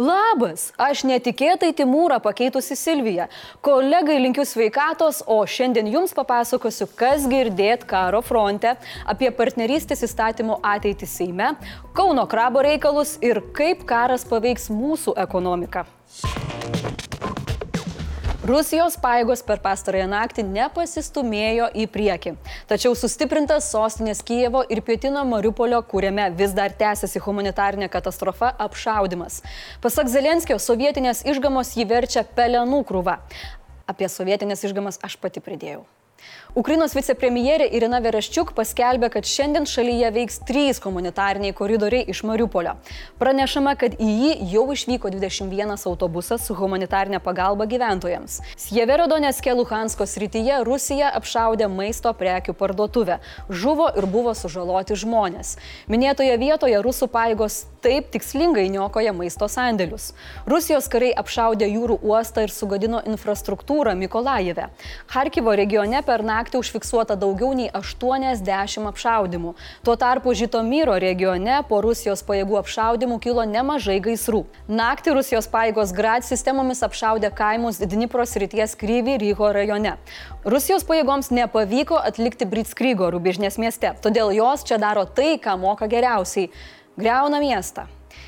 Labas, aš netikėtai Timūrą pakeitusi Silviją. Kolegai linkiu sveikatos, o šiandien jums papasakosiu, kas girdėt karo fronte, apie partnerystės įstatymo ateitį Seime, Kauno krabo reikalus ir kaip karas paveiks mūsų ekonomiką. Rusijos paėgos per pastarąją naktį nepasistumėjo į priekį. Tačiau sustiprintas sostinės Kijevo ir pietino Mariupolio, kuriame vis dar tęsiasi humanitarinė katastrofa, apšaudimas. Pasak Zelenskio, sovietinės išgamos jį verčia pelenų krūva. Apie sovietinės išgamas aš pati pridėjau. Ukrainos vicepremjerė Irina Vereščiuk paskelbė, kad šiandien šalyje veiks trys humanitariniai koridoriai iš Mariupolio. Pranešama, kad į jį jau išvyko 21 autobusas su humanitarinė pagalba gyventojams. Sjeverodonėske Luhansko srityje Rusija apšaudė maisto prekių parduotuvę. Žuvo ir buvo sužaloti žmonės. Minėtoje vietoje rusų paėgos taip tikslingai niokoja maisto sandėlius. Rusijos kariai apšaudė jūrų uostą ir sugadino infrastruktūrą Mikolajeve. Harkivo regione per naktį naktį užfiksuota daugiau nei 80 apšaudimų. Tuo tarpu Žitomyro regione po Rusijos pajėgų apšaudimų kilo nemažai gaisrų. Naktį Rusijos pajėgos Grad sistemomis apšaudė kaimus Dnipros ryties Kryvį Ryho rajone. Rusijos pajėgoms nepavyko atlikti Britskrygo rubižnės mieste, todėl jos čia daro tai, ką moka geriausiai - greuna miestą.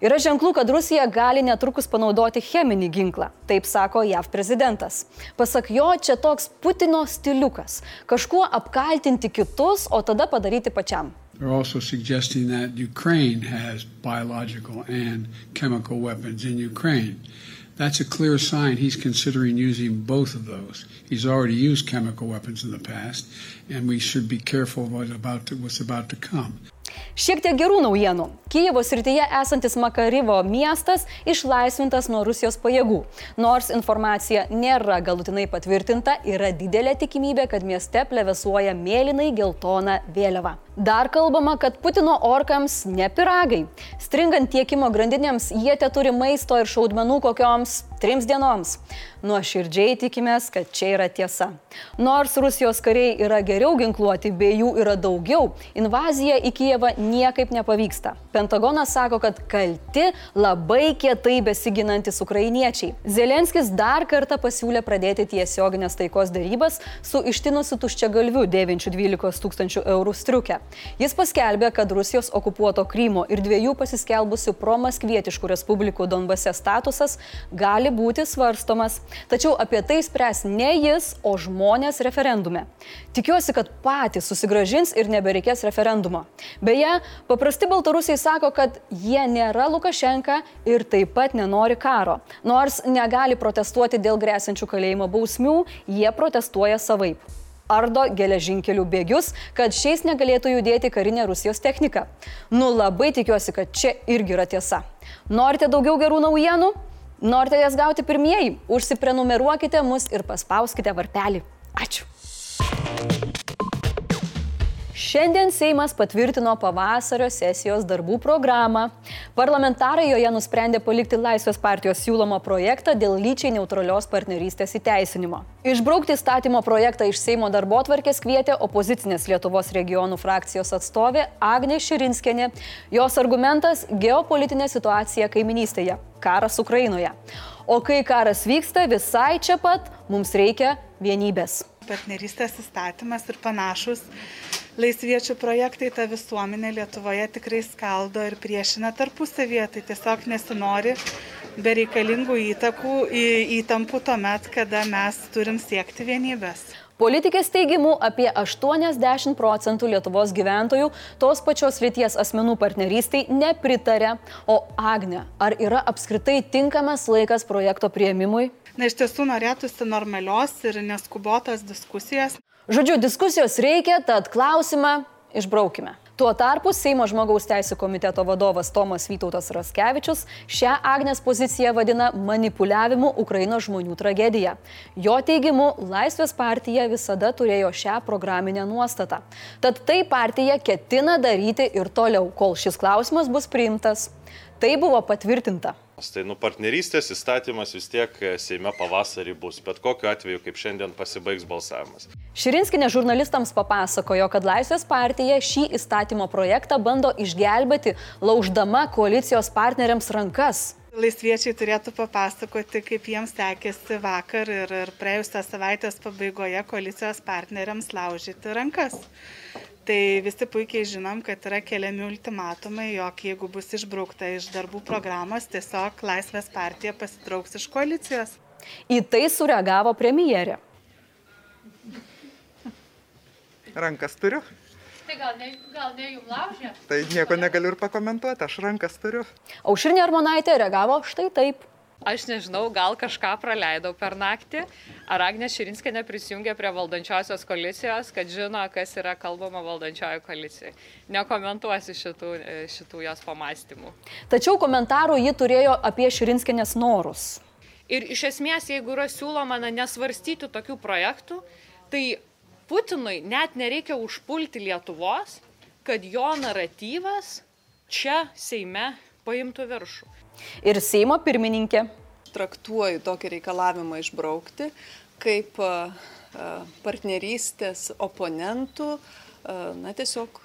Yra ženklų, kad Rusija gali netrukus panaudoti cheminį ginklą, taip sako JAV prezidentas. Pasak jo, čia toks Putino stiliukas - kažkuo apkaltinti kitus, o tada padaryti pačiam. They're also suggesting that Ukraine has biological and chemical weapons in Ukraine. That's a clear sign he's considering using both of those. He's already used chemical weapons in the past, and we should be careful about what's about to come. Šiek tiek gerų naujienų. Kijevo srityje esantis Makarivo miestas išlaisvintas nuo Rusijos pajėgų. Nors informacija nėra galutinai patvirtinta, yra didelė tikimybė, kad mieste plevesuoja mėlynai geltona vėliava. Dar kalbama, kad Putino orkams ne piragai. Stringant tiekimo grandinėms, jie te turi maisto ir šaudmenų kokioms trims dienoms. Nuoširdžiai tikimės, kad čia yra tiesa. Nors Rusijos kariai yra geriau ginkluoti, bei jų yra daugiau, invazija į Kijevą niekaip nepavyksta. Pentagonas sako, kad kalti labai kietai besiginantis ukrainiečiai. Zelenskis dar kartą pasiūlė pradėti tiesioginės taikos darybas su ištinusiu tuščia galviu dėvinčiu 12 tūkstančių eurų striukę. Jis paskelbė, kad Rusijos okupuoto Krymo ir dviejų pasiskelbusių promaskvietiškų respublikų Donbase statusas gali būti svarstomas. Tačiau apie tai spręs ne jis, o žmonės referendume. Tikiuosi, kad patys susigražins ir nebereikės referendumo. Beje, paprasti baltarusiai sako, kad jie nėra Lukašenka ir taip pat nenori karo. Nors negali protestuoti dėl grėsiančių kalėjimo bausmių, jie protestuoja savaip ardo geležinkelių bėgius, kad šiais negalėtų judėti karinė Rusijos technika. Nu labai tikiuosi, kad čia irgi yra tiesa. Norite daugiau gerų naujienų? Norite jas gauti pirmieji? Užsiprenumeruokite mus ir paspauskite varpelį. Ačiū. Šiandien Seimas patvirtino pavasario sesijos darbų programą. Parlamentarai joje nusprendė palikti Laisvės partijos siūlomą projektą dėl lyčiai neutralios partnerystės įteisinimo. Išbraukti statymo projektą iš Seimo darbo tvarkės kvietė opozicinės Lietuvos regionų frakcijos atstovė Agnė Širinskienė. Jos argumentas - geopolitinė situacija kaiminystėje - karas Ukrainoje. O kai karas vyksta visai čia pat, mums reikia vienybės. Partnerystės įstatymas ir panašus laisviečių projektai tą visuomenę Lietuvoje tikrai skaldo ir priešina tarpusavyje, tai tiesiog nesinori bereikalingų įtakų, įtampų tuomet, kada mes turim siekti vienybės. Politikės teigimu apie 80 procentų Lietuvos gyventojų tos pačios lyties asmenų partnerystiai nepritarė. O Agne, ar yra apskritai tinkamas laikas projekto prieimimui? Na, iš tiesų norėtųsi normalios ir neskubotos diskusijos. Žodžiu, diskusijos reikia, tad klausimą išbraukime. Tuo tarpu Seimo žmogaus teisų komiteto vadovas Tomas Vytautas Raskevičius šią Agnės poziciją vadina manipuliavimu Ukrainos žmonių tragedija. Jo teigimu, Laisvės partija visada turėjo šią programinę nuostatą. Tad tai partija ketina daryti ir toliau, kol šis klausimas bus priimtas. Tai buvo patvirtinta. Tai nu partnerystės įstatymas vis tiek e, Seime pavasarį bus, bet kokiu atveju, kaip šiandien pasibaigs balsavimas. Širinskinė žurnalistams papasakojo, kad Laisvės partija šį įstatymo projektą bando išgelbėti, lauždama koalicijos partneriams rankas. Laisviečiai turėtų papasakoti, kaip jiems sekėsi vakar ir, ir praėjusią savaitės pabaigoje koalicijos partneriams laužyti rankas. Tai visi puikiai žinom, kad yra keliami ultimatumai, jog jeigu bus išbraukta iš darbų programos, tiesiog Laisvės partija pasitrauks iš koalicijos. Į tai sureagavo premjerė. Rankas turiu. Tai gal ne, gal ne jums laužė? Tai nieko negaliu ir pakomentuoti, aš rankas turiu. Aušrinė Armonaitė reagavo štai taip. Aš nežinau, gal kažką praleidau per naktį. Ar Agnė Širinskė neprisijungė prie valdančiosios koalicijos, kad žino, kas yra kalbama valdančiojo koalicijai. Nekomentuosiu šitų, šitų jos pamastymų. Tačiau komentarų ji turėjo apie Širinskinės norus. Ir iš esmės, jeigu yra siūloma na, nesvarstyti tokių projektų, tai Putinui net nereikia užpulti Lietuvos, kad jo naratyvas čia Seime paimtų viršų. Ir Seimo pirmininkė. Traktuoju tokį reikalavimą išbraukti kaip partnerystės oponentų, na tiesiog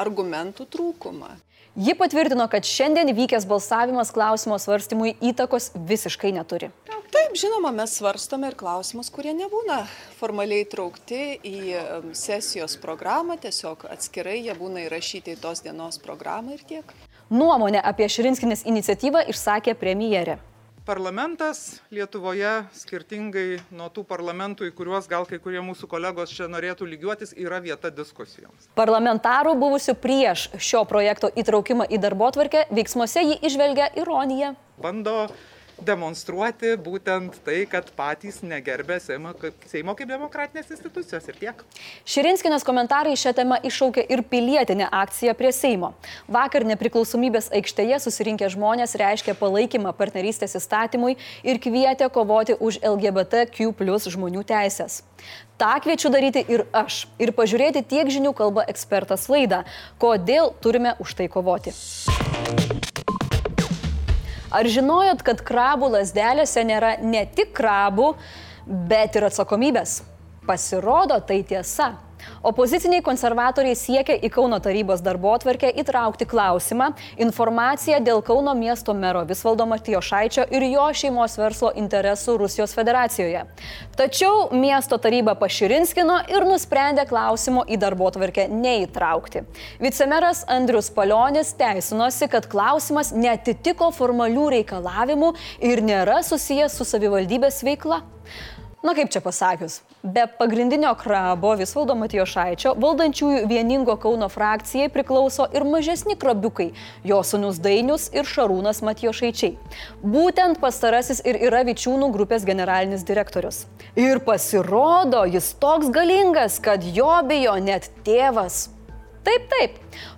argumentų trūkumą. Ji patvirtino, kad šiandien vykęs balsavimas klausimo svarstymui įtakos visiškai neturi. Taip, žinoma, mes svarstome ir klausimus, kurie nebūna formaliai traukti į sesijos programą, tiesiog atskirai jie būna įrašyti į tos dienos programą ir tiek. Nuomonę apie Širinskinės iniciatyvą išsakė premjerė parlamentas Lietuvoje, skirtingai nuo tų parlamentų, į kuriuos gal kai kurie mūsų kolegos čia norėtų lygiuotis, yra vieta diskusijoms. Parlamentarų buvusių prieš šio projekto įtraukimą į darbo tvarkę veiksmuose jį išvelgia ironiją. Bando demonstruoti būtent tai, kad patys negerbė Seimo, Seimo kaip demokratinės institucijos ir tiek. Širinskinės komentarai šią temą iššaukė ir pilietinę akciją prie Seimo. Vakar nepriklausomybės aikštėje susirinkę žmonės reiškė palaikymą partnerystės įstatymui ir kvietė kovoti už LGBTQ plus žmonių teisės. Ta kviečiu daryti ir aš. Ir pažiūrėti tiek žinių kalba ekspertas laidą, kodėl turime už tai kovoti. Ar žinojot, kad krabų lasdelėse nėra ne tik krabų, bet ir atsakomybės? Pasirodo, tai tiesa. Opoziciniai konservatoriai siekia į Kauno tarybos darbo atvarkę įtraukti klausimą informaciją dėl Kauno miesto mero Visvaldo Matijošaičio ir jo šeimos verslo interesų Rusijos federacijoje. Tačiau miesto taryba paširinskino ir nusprendė klausimo į darbo atvarkę neįtraukti. Vicemeras Andrius Palionis teisinosi, kad klausimas netitiko formalių reikalavimų ir nėra susijęs su savivaldybės veikla. Na kaip čia pasakius, be pagrindinio krabo Visvaldo Matijošaičio valdančiųjų vieningo Kauno frakcijai priklauso ir mažesni krabiukai - jo sunus Dainius ir Šarūnas Matijošaičiai. Būtent pastarasis ir yra Vičiūnų grupės generalinis direktorius. Ir pasirodo, jis toks galingas, kad jo bijo net tėvas. Taip, taip.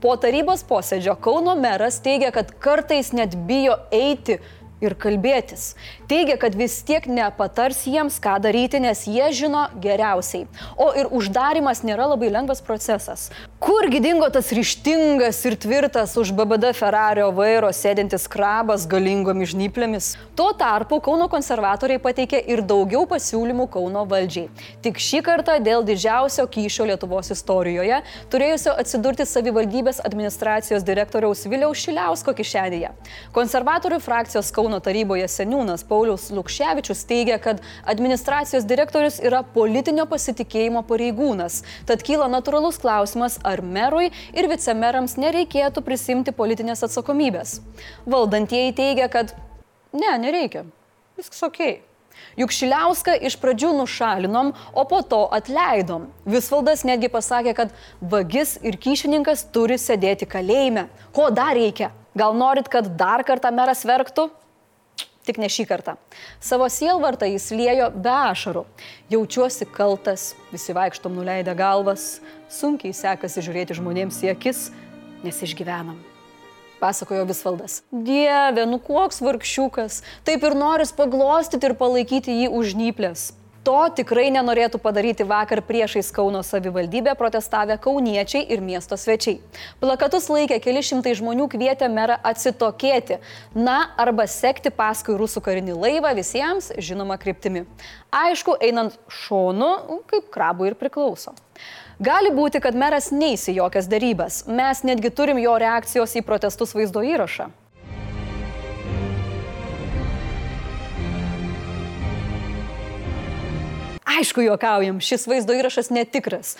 Po tarybos posėdžio Kauno meras teigia, kad kartais net bijo eiti ir kalbėtis. Teigia, kad vis tiek nepatars jiems, ką daryti, nes jie žino geriausiai. O ir uždarimas nėra labai lengvas procesas. Kurgi dingo tas ryštingas ir tvirtas už BBD Ferrario vairo sėdintis krabas galingomis žnyplėmis? Tuo tarpu Kauno konservatoriai pateikė ir daugiau pasiūlymų Kauno valdžiai. Tik šį kartą dėl didžiausio kyšio Lietuvos istorijoje turėjusio atsidurti savivaldybės administracijos direktoriaus Viliaus Šiliausko kišenėje. Konservatorių frakcijos Kauno taryboje seniūnas Paulius Lukševičius teigia, kad administracijos direktorius yra politinio pasitikėjimo pareigūnas. Tad kyla natūralus klausimas, ar merui ir vicemerams nereikėtų prisimti politinės atsakomybės. Valdantieji teigia, kad ne, nereikia. Viskas ok. Juk Šiliauską iš pradžių nušalinom, o po to atleidom. Visvaldas netgi pasakė, kad vagis ir kyšininkas turi sėdėti kalėjime. Ko dar reikia? Gal norit, kad dar kartą meras verktų? Tik ne šį kartą. Savo sielvartą jis liejo be ašarų. Jaučiuosi kaltas, visi vaikštom nuleidę galvas, sunkiai sekasi žiūrėti žmonėms į akis, nes išgyvenam. Pasakojo Visvaldas. Dieve, nu koks vargšiukas, taip ir noris paglostyti ir palaikyti jį užnyplės. To tikrai nenorėtų padaryti vakar priešais Kauno savivaldybę protestavę kauniečiai ir miesto svečiai. Plakatus laikė keli šimtai žmonių kvietė merą atsitokėti, na arba sekti paskui rusų karinį laivą visiems žinoma kryptimi. Aišku, einant šonu, kaip krabų ir priklauso. Gali būti, kad meras neįsi jokias darybas. Mes netgi turim jo reakcijos į protestus vaizdo įrašą. Aišku, juokaujam, šis vaizdo įrašas netikras.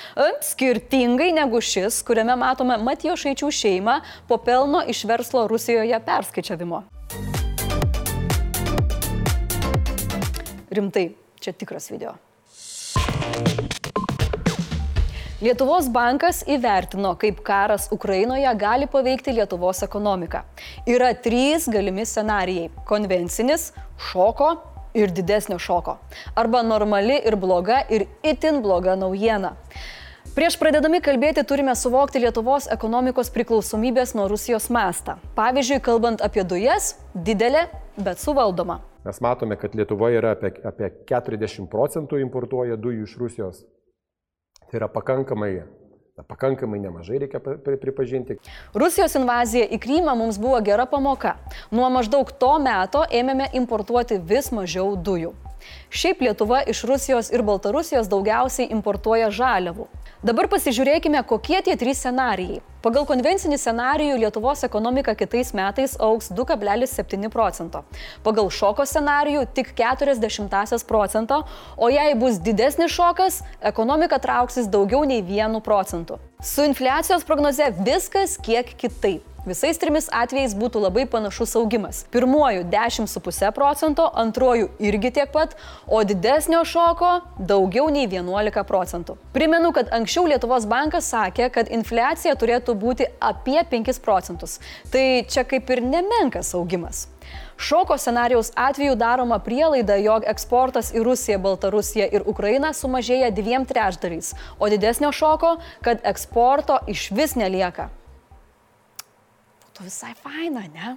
Skirtingai negu šis, kuriame matome Matijo Šaičių šeimą po pelno iš verslo Rusijoje perskaičiavimo. Rimtai, čia tikras video. Lietuvos bankas įvertino, kaip karas Ukrainoje gali paveikti Lietuvos ekonomiką. Yra trys galimi scenarijai - konvencinis, šoko ir didesnio šoko. Arba normali ir bloga ir itin bloga naujiena. Prieš pradedami kalbėti turime suvokti Lietuvos ekonomikos priklausomybės nuo Rusijos mastą. Pavyzdžiui, kalbant apie dujas, didelė, bet suvaldoma. Mes matome, kad Lietuvoje yra apie, apie 40 procentų importuoja dujų iš Rusijos. Tai yra pakankamai, pakankamai nemažai, reikia pripažinti. Rusijos invazija į Krymą mums buvo gera pamoka. Nuo maždaug to meto ėmėme importuoti vis mažiau dujų. Šiaip Lietuva iš Rusijos ir Baltarusijos daugiausiai importuoja žaliavų. Dabar pasižiūrėkime, kokie tie trys scenarijai. Pagal konvencinį scenarijų Lietuvos ekonomika kitais metais auks 2,7 procento. Pagal šoko scenarijų tik 40 procento, o jei bus didesnis šokas, ekonomika trauksis daugiau nei 1 procentu. Su infliacijos prognoze viskas kiek kitaip. Visais trimis atvejais būtų labai panašus augimas. Pirmuoju 10,5 procento, antruoju irgi tiek pat, o didesnio šoko daugiau nei 11 procentų. Primenu, kad anksčiau Lietuvos bankas sakė, kad infliacija turėtų būti apie 5 procentus. Tai čia kaip ir nemenkas augimas. Šoko scenarijaus atveju daroma prielaida, jog eksportas į Rusiją, Baltarusiją ir Ukrainą sumažėja dviem trečdaliais, o didesnio šoko, kad eksporto iš vis nelieka būtų visai faina, ne?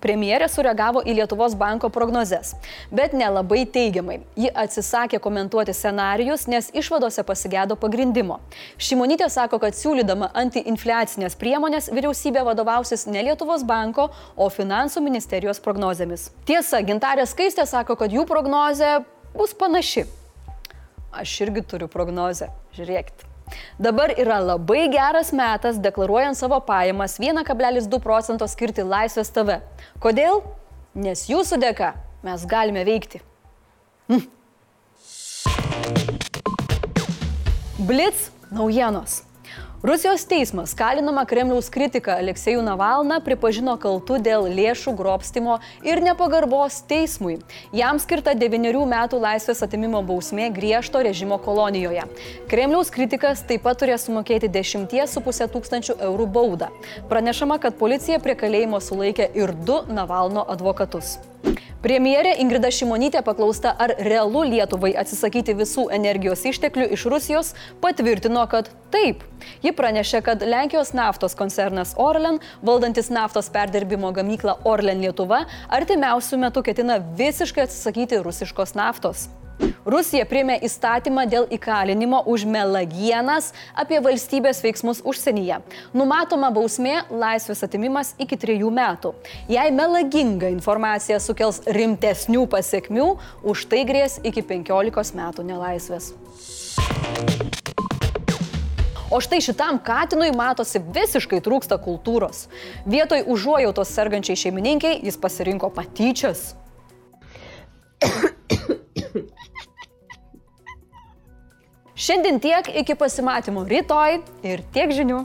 Premjerė sureagavo į Lietuvos banko prognozes, bet nelabai teigiamai. Ji atsisakė komentuoti scenarius, nes išvadose pasigėdo pagrindimo. Šimonytė sako, kad siūlydama antiinfliacinės priemonės vyriausybė vadovausis ne Lietuvos banko, o finansų ministerijos prognozėmis. Tiesa, gintarė skaistė sako, kad jų prognozė bus panaši. Aš irgi turiu prognozę. Žiūrėkit. Dabar yra labai geras metas deklaruojant savo pajamas 1,2 procento skirti Laisvės TV. Kodėl? Nes jūsų dėka mes galime veikti. Hm. Blitz naujienos. Rusijos teismas kalinamą Kremliaus kritiką Aleksejų Navalną pripažino kaltu dėl lėšų grobstimo ir nepagarbos teismui. Jam skirta devyniarių metų laisvės atimimo bausmė griežto režimo kolonijoje. Kremliaus kritikas taip pat turės sumokėti 10,5 tūkstančių eurų baudą. Pranešama, kad policija prie kalėjimo sulaikė ir du Navalno advokatus. Premjerė Ingrida Šimonytė paklausta, ar realu Lietuvai atsisakyti visų energijos išteklių iš Rusijos, patvirtino, kad taip. Ji pranešė, kad Lenkijos naftos koncernas Orlen, valdantis naftos perdirbimo gamyklą Orlen Lietuva, artimiausių metų ketina visiškai atsisakyti rusiškos naftos. Rusija priemė įstatymą dėl įkalinimo už melagienas apie valstybės veiksmus užsienyje. Numatoma bausmė - laisvės atimimas iki trejų metų. Jei melaginga informacija sukels rimtesnių pasiekmių, už tai grės iki 15 metų nelaisvės. O štai šitam katinui matosi visiškai trūksta kultūros. Vietoj užuojautos sergančiai šeimininkiai jis pasirinko patyčias. Šiandien tiek iki pasimatymo rytoj ir tiek žinių.